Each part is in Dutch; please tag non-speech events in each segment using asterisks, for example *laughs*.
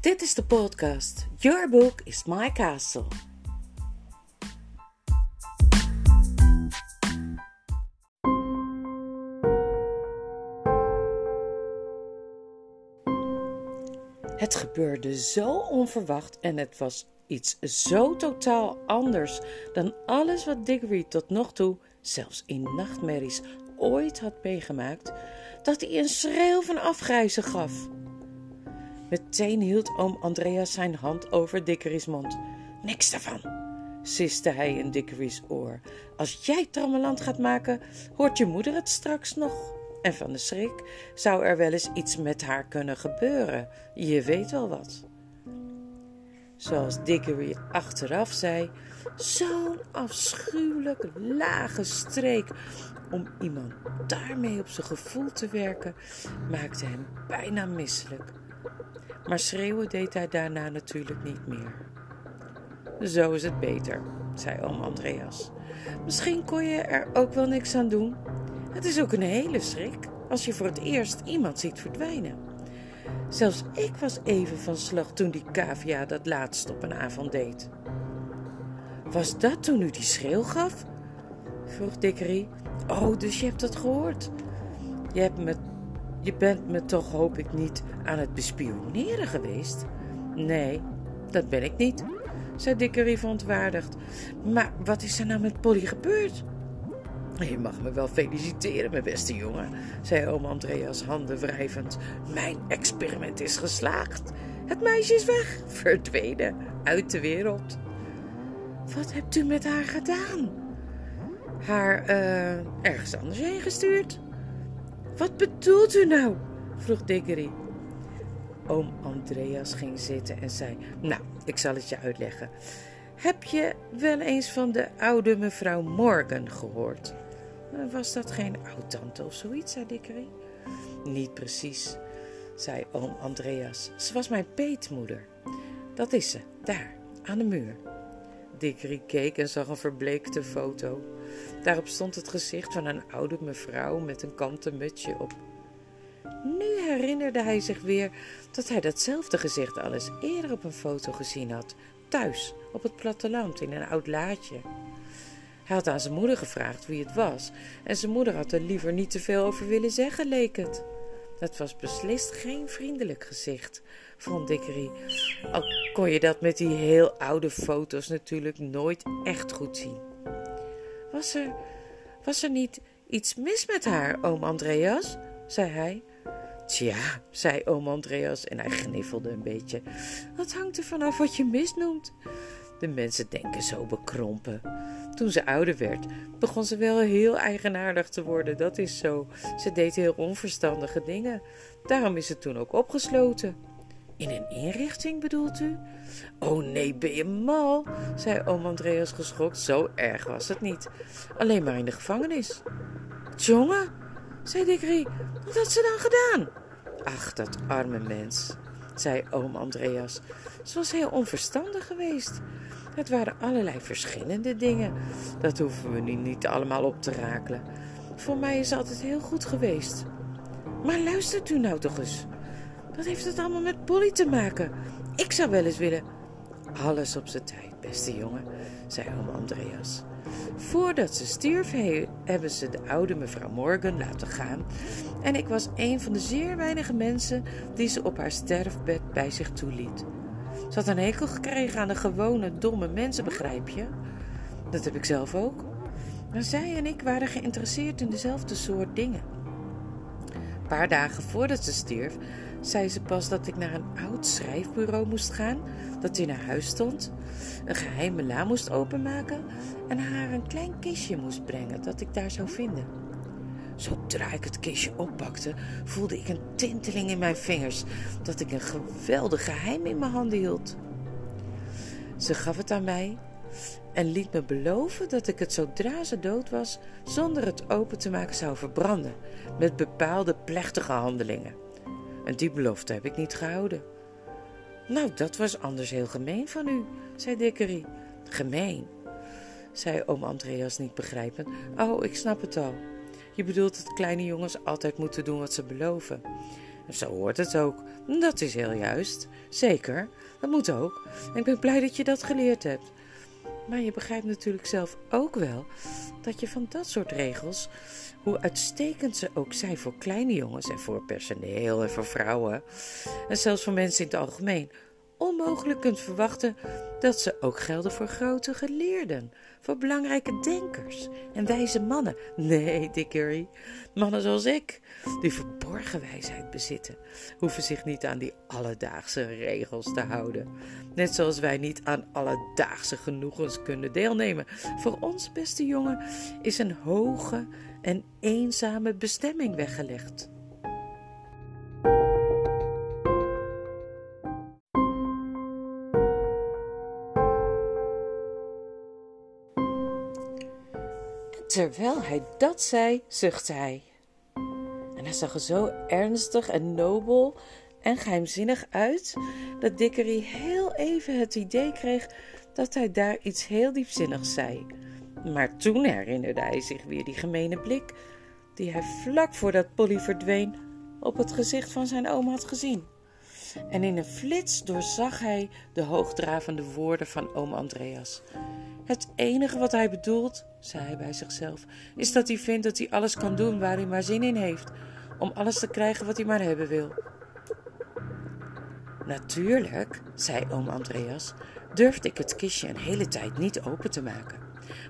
Dit is de podcast Your Book is My Castle. Het gebeurde zo onverwacht en het was iets zo totaal anders dan alles wat Diggory tot nog toe, zelfs in nachtmerries, ooit had meegemaakt, dat hij een schreeuw van afgrijzen gaf. Meteen hield oom Andreas zijn hand over Dickory's mond. Niks daarvan, siste hij in Dickory's oor. Als jij trammeland gaat maken, hoort je moeder het straks nog. En van de schrik zou er wel eens iets met haar kunnen gebeuren. Je weet wel wat. Zoals Diggory achteraf zei, zo'n afschuwelijk lage streek om iemand daarmee op zijn gevoel te werken, maakte hem bijna misselijk. Maar schreeuwen deed hij daarna natuurlijk niet meer. Zo is het beter, zei oom Andreas. Misschien kon je er ook wel niks aan doen. Het is ook een hele schrik als je voor het eerst iemand ziet verdwijnen. Zelfs ik was even van slag toen die cavia dat laatst op een avond deed. Was dat toen u die schreeuw gaf? vroeg Dickery. Oh, dus je hebt dat gehoord. Je, hebt me, je bent me toch, hoop ik, niet aan het bespioneren geweest? Nee, dat ben ik niet, zei Dickery verontwaardigd. Maar wat is er nou met Polly gebeurd? Je mag me wel feliciteren, mijn beste jongen, zei oom Andreas handen wrijvend. Mijn experiment is geslaagd. Het meisje is weg, verdwenen, uit de wereld. Wat hebt u met haar gedaan? Haar uh, ergens anders heen gestuurd? Wat bedoelt u nou? vroeg Diggory. Oom Andreas ging zitten en zei: Nou, ik zal het je uitleggen. Heb je wel eens van de oude mevrouw Morgan gehoord? Was dat geen oud-tante of zoiets, zei Dickery. Niet precies, zei oom Andreas. Ze was mijn peetmoeder. Dat is ze, daar, aan de muur. Dickery keek en zag een verbleekte foto. Daarop stond het gezicht van een oude mevrouw met een kanten mutsje op. Nu herinnerde hij zich weer dat hij datzelfde gezicht al eens eerder op een foto gezien had, thuis op het platteland in een oud laadje. Hij had aan zijn moeder gevraagd wie het was, en zijn moeder had er liever niet te veel over willen zeggen, leek het. Het was beslist geen vriendelijk gezicht, vond Dickery. Al kon je dat met die heel oude foto's natuurlijk nooit echt goed zien. Was er, was er niet iets mis met haar, oom Andreas? zei hij. Tja, zei oom Andreas en hij gniffelde een beetje. Dat hangt er vanaf wat je misnoemt. De mensen denken zo bekrompen. Toen ze ouder werd, begon ze wel heel eigenaardig te worden. Dat is zo. Ze deed heel onverstandige dingen. Daarom is ze toen ook opgesloten. In een inrichting bedoelt u? Oh nee, ben je mal? zei oom Andreas geschokt. Zo erg was het niet. Alleen maar in de gevangenis. Jongen, zei Dickery, wat had ze dan gedaan? Ach, dat arme mens, zei oom Andreas. Ze was heel onverstandig geweest. Het waren allerlei verschillende dingen. Dat hoeven we nu niet allemaal op te rakelen. Voor mij is het altijd heel goed geweest. Maar luistert u nou toch eens. Wat heeft het allemaal met Polly te maken? Ik zou wel eens willen. Alles op zijn tijd, beste jongen, zei oom Andreas. Voordat ze stierf, hebben ze de oude mevrouw Morgan laten gaan. En ik was een van de zeer weinige mensen die ze op haar sterfbed bij zich toeliet. Ze had een hekel gekregen aan de gewone, domme mensen, begrijp je? Dat heb ik zelf ook. Maar zij en ik waren geïnteresseerd in dezelfde soort dingen. Een paar dagen voordat ze stierf, zei ze pas dat ik naar een oud schrijfbureau moest gaan, dat in haar huis stond, een geheime la moest openmaken en haar een klein kistje moest brengen dat ik daar zou vinden. Zodra ik het kistje oppakte, voelde ik een tinteling in mijn vingers dat ik een geweldig geheim in mijn handen hield. Ze gaf het aan mij en liet me beloven dat ik het zodra ze dood was, zonder het open te maken zou verbranden, met bepaalde plechtige handelingen. En die belofte heb ik niet gehouden. Nou, dat was anders heel gemeen van u, zei Dickery. Gemeen, zei oom Andreas niet begrijpend. Oh, ik snap het al. Je bedoelt dat kleine jongens altijd moeten doen wat ze beloven. Zo hoort het ook. Dat is heel juist. Zeker, dat moet ook. En ik ben blij dat je dat geleerd hebt. Maar je begrijpt natuurlijk zelf ook wel dat je van dat soort regels, hoe uitstekend ze ook zijn voor kleine jongens en voor personeel en voor vrouwen, en zelfs voor mensen in het algemeen, onmogelijk kunt verwachten dat ze ook gelden voor grote geleerden, voor belangrijke denkers en wijze mannen. Nee, Dickory, mannen zoals ik, die verborgen wijsheid bezitten, hoeven zich niet aan die alledaagse regels te houden. Net zoals wij niet aan alledaagse genoegens kunnen deelnemen. Voor ons, beste jongen, is een hoge en eenzame bestemming weggelegd. Terwijl hij dat zei, zuchtte hij. En hij zag er zo ernstig en nobel en geheimzinnig uit dat Dickery heel even het idee kreeg dat hij daar iets heel diepzinnigs zei. Maar toen herinnerde hij zich weer die gemene blik die hij vlak voordat Polly verdween op het gezicht van zijn oom had gezien. En in een flits doorzag hij de hoogdravende woorden van oom Andreas. Het enige wat hij bedoelt, zei hij bij zichzelf, is dat hij vindt dat hij alles kan doen waar hij maar zin in heeft, om alles te krijgen wat hij maar hebben wil. Natuurlijk, zei oom Andreas, durfde ik het kistje een hele tijd niet open te maken,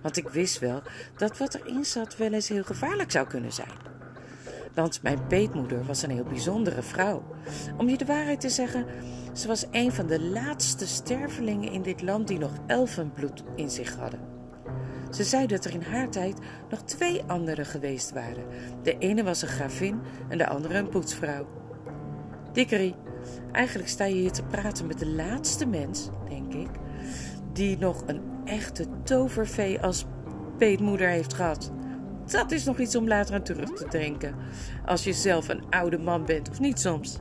want ik wist wel dat wat erin zat wel eens heel gevaarlijk zou kunnen zijn. Want mijn peetmoeder was een heel bijzondere vrouw. Om je de waarheid te zeggen, ze was een van de laatste stervelingen in dit land die nog elfenbloed in zich hadden. Ze zei dat er in haar tijd nog twee anderen geweest waren. De ene was een gravin en de andere een poetsvrouw. Dickery, eigenlijk sta je hier te praten met de laatste mens, denk ik, die nog een echte tovervee als peetmoeder heeft gehad. Dat is nog iets om later aan terug te denken, als je zelf een oude man bent, of niet soms.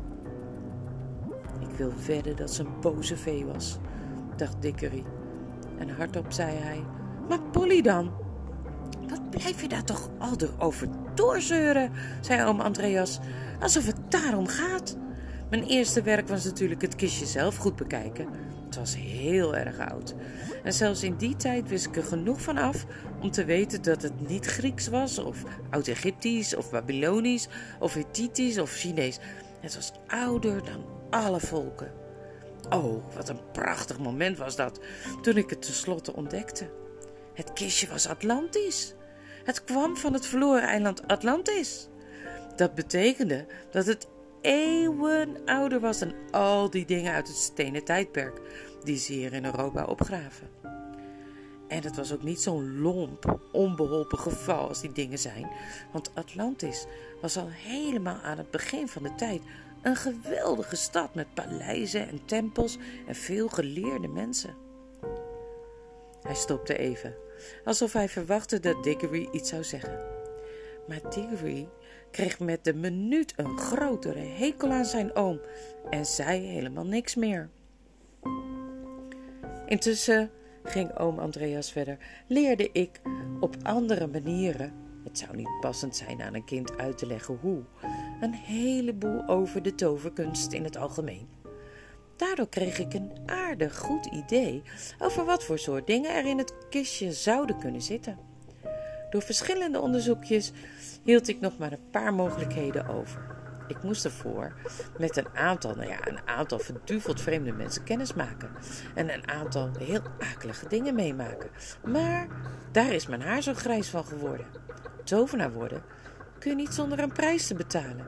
Ik wil wedden dat ze een boze vee was, dacht Dickery. En hardop zei hij: Maar Polly dan? Wat blijf je daar toch al over doorzeuren? zei oom Andreas, alsof het daarom gaat. Mijn eerste werk was natuurlijk het kistje zelf goed bekijken. Was heel erg oud. En zelfs in die tijd wist ik er genoeg van af om te weten dat het niet Grieks was, of Oud-Egyptisch, of Babylonisch, of Hittitisch, of Chinees. Het was ouder dan alle volken. Oh, wat een prachtig moment was dat toen ik het tenslotte ontdekte. Het kistje was Atlantisch. Het kwam van het verloren eiland Atlantis. Dat betekende dat het eeuwen ouder was dan al die dingen uit het stenen tijdperk die ze hier in Europa opgraven. En het was ook niet zo'n lomp, onbeholpen geval als die dingen zijn, want Atlantis was al helemaal aan het begin van de tijd een geweldige stad met paleizen en tempels en veel geleerde mensen. Hij stopte even, alsof hij verwachtte dat Diggory iets zou zeggen. Maar Diggory kreeg met de minuut een grotere hekel aan zijn oom en zei helemaal niks meer. Intussen, ging oom Andreas verder, leerde ik op andere manieren, het zou niet passend zijn aan een kind uit te leggen hoe, een heleboel over de toverkunst in het algemeen. Daardoor kreeg ik een aardig goed idee over wat voor soort dingen er in het kistje zouden kunnen zitten. Door verschillende onderzoekjes hield ik nog maar een paar mogelijkheden over. Ik moest ervoor met een aantal, nou ja, een aantal verduveld vreemde mensen kennis maken. En een aantal heel akelige dingen meemaken. Maar daar is mijn haar zo grijs van geworden. Tovenaar worden kun je niet zonder een prijs te betalen.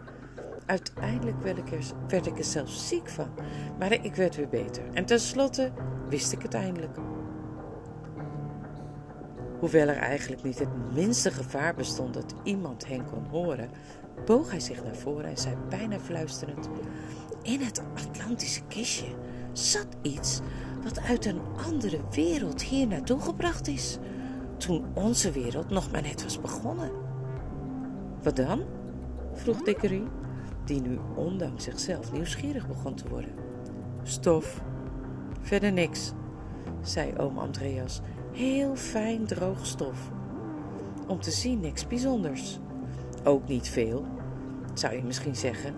Uiteindelijk werd ik, er, werd ik er zelfs ziek van. Maar ik werd weer beter. En tenslotte wist ik het eindelijk. Hoewel er eigenlijk niet het minste gevaar bestond dat iemand hen kon horen, boog hij zich naar voren en zei bijna fluisterend: In het Atlantische kistje zat iets wat uit een andere wereld hier naartoe gebracht is, toen onze wereld nog maar net was begonnen. Wat dan? vroeg Dickery, die nu ondanks zichzelf nieuwsgierig begon te worden. Stof, verder niks, zei oom Andreas. Heel fijn droog stof. Om te zien niks bijzonders. Ook niet veel, zou je misschien zeggen,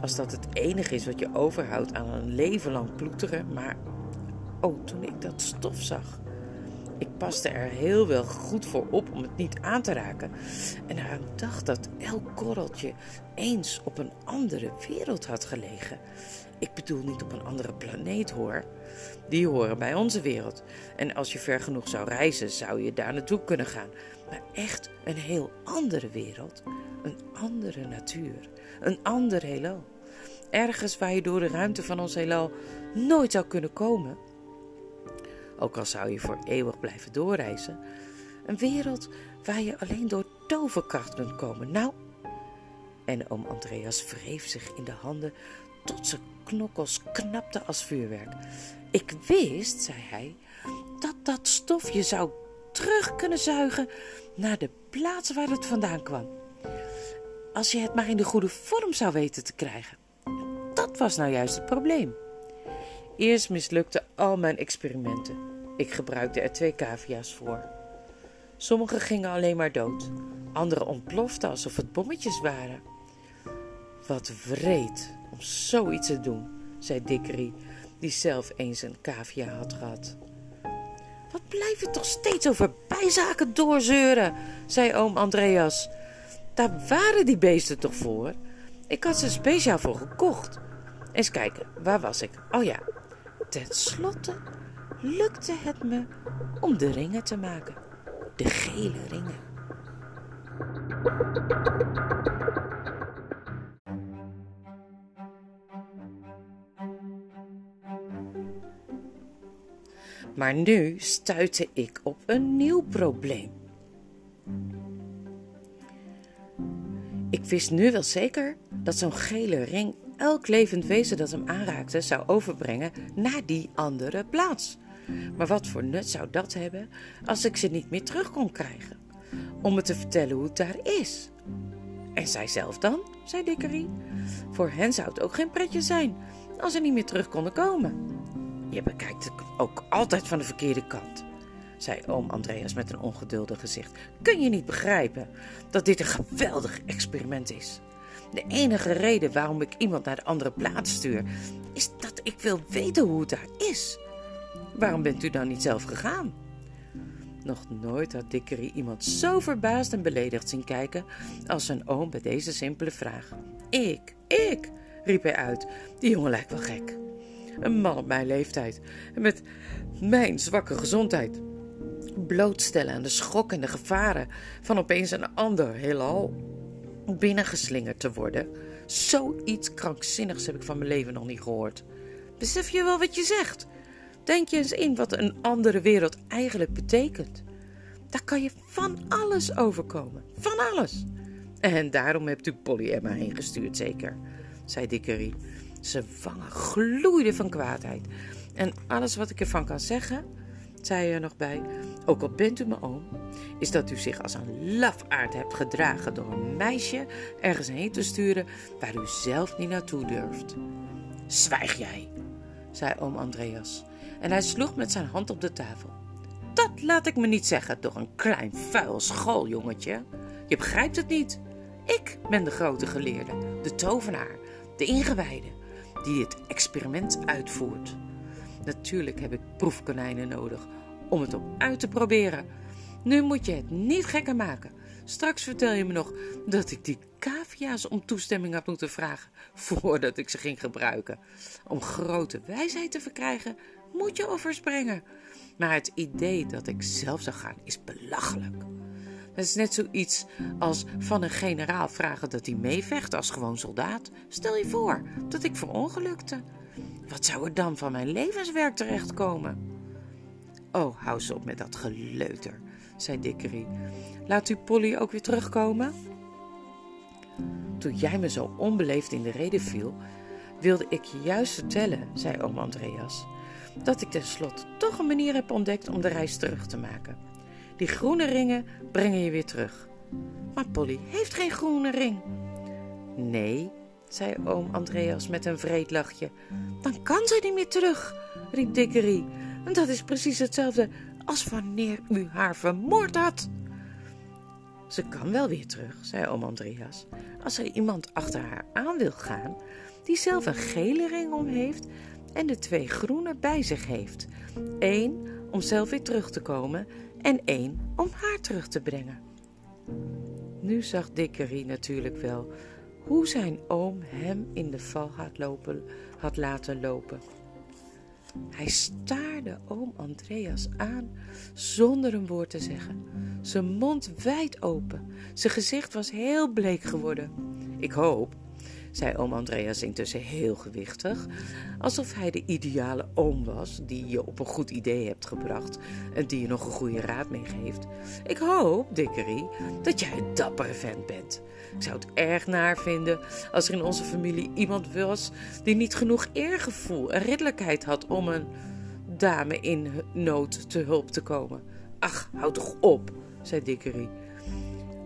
Als dat het enige is wat je overhoudt aan een leven lang ploeteren. Maar, oh, toen ik dat stof zag. Ik paste er heel wel goed voor op om het niet aan te raken. En eraan dacht dat elk korreltje eens op een andere wereld had gelegen. Ik bedoel niet op een andere planeet hoor. Die horen bij onze wereld. En als je ver genoeg zou reizen, zou je daar naartoe kunnen gaan. Maar echt een heel andere wereld. Een andere natuur. Een ander heelal. Ergens waar je door de ruimte van ons heelal nooit zou kunnen komen. Ook al zou je voor eeuwig blijven doorreizen. Een wereld waar je alleen door toverkracht kunt komen. Nou. En oom Andreas wreef zich in de handen tot zijn knokkels knapten als vuurwerk. Ik wist, zei hij, dat dat stof je zou terug kunnen zuigen naar de plaats waar het vandaan kwam. Als je het maar in de goede vorm zou weten te krijgen. Dat was nou juist het probleem. Eerst mislukten al mijn experimenten. Ik gebruikte er twee cavia's voor. Sommige gingen alleen maar dood, andere ontploften alsof het bommetjes waren. Wat wreed om zoiets te doen, zei Dickery, die zelf eens een cavia had gehad. Wat blijf je toch steeds over bijzaken doorzeuren, zei oom Andreas. Daar waren die beesten toch voor? Ik had ze speciaal voor gekocht. Eens kijken, waar was ik? Oh ja, ten slotte lukte het me om de ringen te maken. De gele ringen. Maar nu stuitte ik op een nieuw probleem. Ik wist nu wel zeker dat zo'n gele ring elk levend wezen dat hem aanraakte zou overbrengen naar die andere plaats. Maar wat voor nut zou dat hebben als ik ze niet meer terug kon krijgen? Om me te vertellen hoe het daar is. En zij zelf dan, zei Dickery. Voor hen zou het ook geen pretje zijn als ze niet meer terug konden komen. Je bekijkt het ook altijd van de verkeerde kant, zei oom Andreas met een ongeduldig gezicht. Kun je niet begrijpen dat dit een geweldig experiment is? De enige reden waarom ik iemand naar de andere plaats stuur, is dat ik wil weten hoe het daar is. Waarom bent u dan niet zelf gegaan? Nog nooit had Dickery iemand zo verbaasd en beledigd zien kijken als zijn oom bij deze simpele vraag. Ik, ik, riep hij uit. Die jongen lijkt wel gek. Een man op mijn leeftijd en met mijn zwakke gezondheid. Blootstellen aan de schok en de gevaren van opeens een ander heelal binnengeslingerd te worden. Zoiets krankzinnigs heb ik van mijn leven nog niet gehoord. Besef je wel wat je zegt? Denk je eens in wat een andere wereld eigenlijk betekent. Daar kan je van alles overkomen. Van alles. En daarom hebt u Polly Emma heen gestuurd, zeker, zei Dickery. Zijn wangen gloeiden van kwaadheid. En alles wat ik ervan kan zeggen, zei hij er nog bij, ook al bent u mijn oom, is dat u zich als een lafaard hebt gedragen door een meisje ergens heen te sturen waar u zelf niet naartoe durft. Zwijg jij, zei oom Andreas, en hij sloeg met zijn hand op de tafel. Dat laat ik me niet zeggen door een klein vuil schooljongetje. Je begrijpt het niet. Ik ben de grote geleerde, de tovenaar, de ingewijde die het experiment uitvoert. Natuurlijk heb ik proefkonijnen nodig om het op uit te proberen. Nu moet je het niet gekker maken. Straks vertel je me nog dat ik die cavia's om toestemming had moeten vragen voordat ik ze ging gebruiken. Om grote wijsheid te verkrijgen moet je offers brengen. Maar het idee dat ik zelf zou gaan is belachelijk. Het is net zoiets als van een generaal vragen dat hij meevecht als gewoon soldaat. Stel je voor dat ik verongelukte. Wat zou er dan van mijn levenswerk terechtkomen? Oh, hou ze op met dat geleuter, zei Dickery. Laat u Polly ook weer terugkomen? Toen jij me zo onbeleefd in de reden viel, wilde ik je juist vertellen, zei oom Andreas, dat ik tenslotte toch een manier heb ontdekt om de reis terug te maken. Die groene ringen brengen je weer terug. Maar Polly heeft geen groene ring. Nee, zei oom Andreas met een vreed lachje. Dan kan zij niet meer terug, riep Dickery. En dat is precies hetzelfde als wanneer u haar vermoord had. Ze kan wel weer terug, zei oom Andreas, als er iemand achter haar aan wil gaan, die zelf een gele ring om heeft en de twee groene bij zich heeft. Eén om zelf weer terug te komen en één om haar terug te brengen. Nu zag Dickery natuurlijk wel hoe zijn oom hem in de val had, lopen, had laten lopen. Hij staarde oom Andreas aan zonder een woord te zeggen. Zijn mond wijd open. Zijn gezicht was heel bleek geworden. Ik hoop, zei oom Andreas intussen heel gewichtig, alsof hij de ideale oom was die je op een goed idee hebt gebracht en die je nog een goede raad meegeeft. Ik hoop, Dickery, dat jij een dappere vent bent. Ik zou het erg naar vinden als er in onze familie iemand was die niet genoeg eergevoel en ridderlijkheid had om een dame in nood te hulp te komen. Ach, houd toch op, zei Dickery.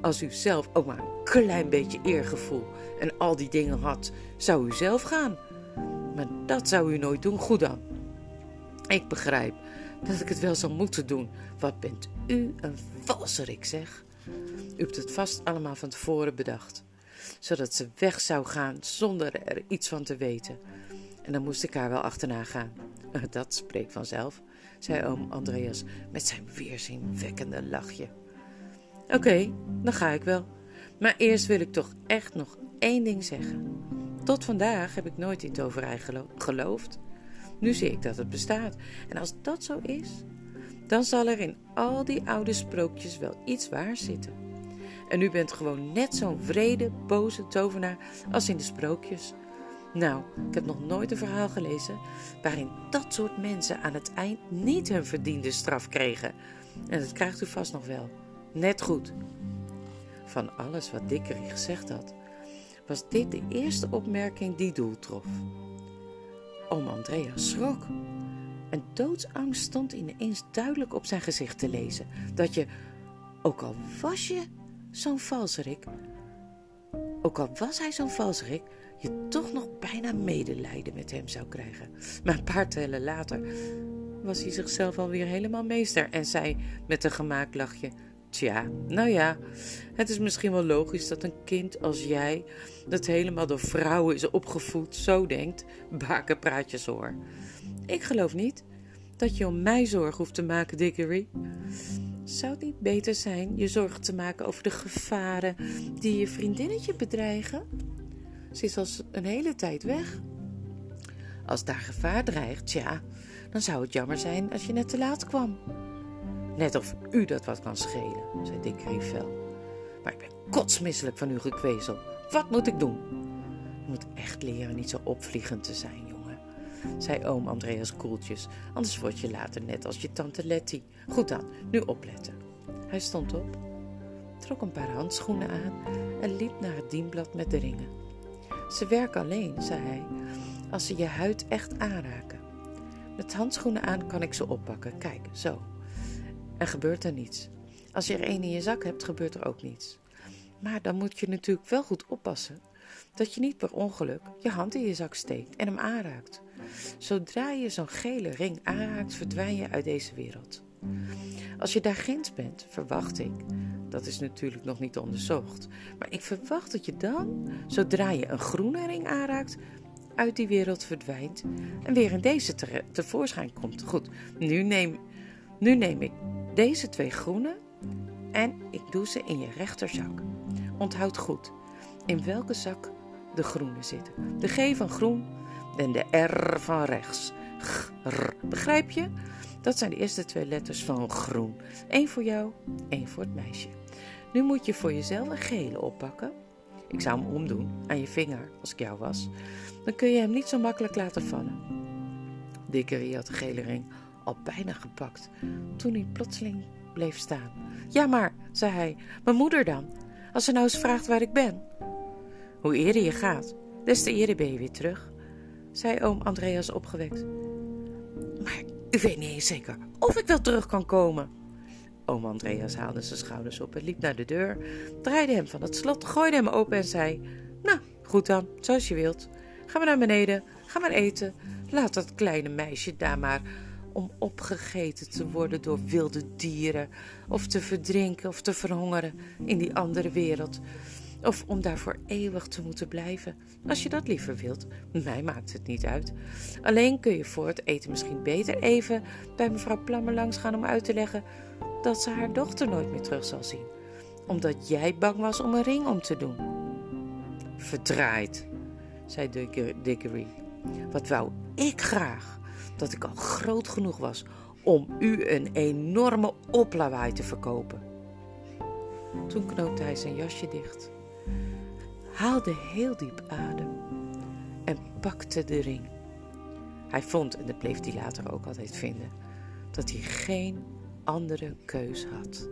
Als u zelf ook maar een klein beetje eergevoel en al die dingen had, zou u zelf gaan. Maar dat zou u nooit doen, goed dan. Ik begrijp dat ik het wel zou moeten doen. Wat bent u een valserik, zeg. U hebt het vast allemaal van tevoren bedacht, zodat ze weg zou gaan zonder er iets van te weten. En dan moest ik haar wel achterna gaan. *laughs* Dat spreekt vanzelf, zei oom Andreas met zijn weerzinwekkende lachje. Oké, dan ga ik wel. Maar eerst wil ik toch echt nog één ding zeggen. Tot vandaag heb ik nooit in toverij geloofd. Nu zie ik dat het bestaat. En als dat zo is, dan zal er in al die oude sprookjes wel iets waar zitten. En u bent gewoon net zo'n vrede, boze tovenaar als in de sprookjes. Nou, ik heb nog nooit een verhaal gelezen waarin dat soort mensen aan het eind niet hun verdiende straf kregen. En dat krijgt u vast nog wel. Net goed. Van alles wat Dickery gezegd had, was dit de eerste opmerking die doel trof. Oom Andreas schrok. Een doodsangst stond ineens duidelijk op zijn gezicht te lezen. Dat je, ook al was je zo'n valserik, ook al was hij zo'n valserik, je toch nog bijna medelijden met hem zou krijgen. Maar een paar tellen later was hij zichzelf alweer helemaal meester en zei met een gemaakt lachje: Tja, nou ja, het is misschien wel logisch dat een kind als jij, dat helemaal door vrouwen is opgevoed, zo denkt: bakenpraatjes hoor. Ik geloof niet dat je om mij zorg hoeft te maken, Dickory. Zou het niet beter zijn je zorgen te maken over de gevaren die je vriendinnetje bedreigen? Ze is al een hele tijd weg. Als daar gevaar dreigt, ja, dan zou het jammer zijn als je net te laat kwam. Net of u dat wat kan schelen, zei Dick fel. Maar ik ben kotsmisselijk van uw gekwezel. Wat moet ik doen? Je moet echt leren niet zo opvliegend te zijn, jongen, zei oom Andreas koeltjes. Anders word je later net als je tante Letty. Goed dan, nu opletten. Hij stond op, trok een paar handschoenen aan en liep naar het dienblad met de ringen. Ze werken alleen, zei hij, als ze je huid echt aanraken. Met handschoenen aan kan ik ze oppakken. Kijk, zo en gebeurt er niets. Als je er één in je zak hebt, gebeurt er ook niets. Maar dan moet je natuurlijk wel goed oppassen dat je niet per ongeluk je hand in je zak steekt en hem aanraakt. Zodra je zo'n gele ring aanraakt, verdwijn je uit deze wereld. Als je daar ginds bent, verwacht ik, dat is natuurlijk nog niet onderzocht, maar ik verwacht dat je dan, zodra je een groene ring aanraakt, uit die wereld verdwijnt en weer in deze te tevoorschijn komt. Goed, nu neem, nu neem ik deze twee groene en ik doe ze in je rechterzak. Onthoud goed in welke zak de groene zitten. De G van groen en de R van rechts. Begrijp je? Dat zijn de eerste twee letters van groen. Eén voor jou, één voor het meisje. Nu moet je voor jezelf een gele oppakken. Ik zou hem omdoen aan je vinger als ik jou was. Dan kun je hem niet zo makkelijk laten vallen. Dickery had de gele ring al bijna gepakt, toen hij plotseling bleef staan. Ja, maar, zei hij, mijn moeder dan? Als ze nou eens vraagt waar ik ben. Hoe eerder je gaat, des te eerder ben je weer terug, zei oom Andreas opgewekt. Maar u weet niet eens zeker of ik wel terug kan komen. Oom Andreas haalde zijn schouders op en liep naar de deur, draaide hem van het slot, gooide hem open en zei: Nou, goed dan, zoals je wilt. Ga maar naar beneden, ga maar eten. Laat dat kleine meisje daar maar om opgegeten te worden door wilde dieren, of te verdrinken of te verhongeren in die andere wereld, of om daar voor eeuwig te moeten blijven. Als je dat liever wilt, mij maakt het niet uit. Alleen kun je voor het eten misschien beter even bij mevrouw Plammer langs gaan om uit te leggen dat ze haar dochter nooit meer terug zal zien, omdat jij bang was om een ring om te doen. Verdraaid, zei Diggory. Wat wou ik graag dat ik al groot genoeg was om u een enorme oplawaai te verkopen. Toen knoopte hij zijn jasje dicht, haalde heel diep adem en pakte de ring. Hij vond, en dat bleef hij later ook altijd vinden, dat hij geen andere keus had.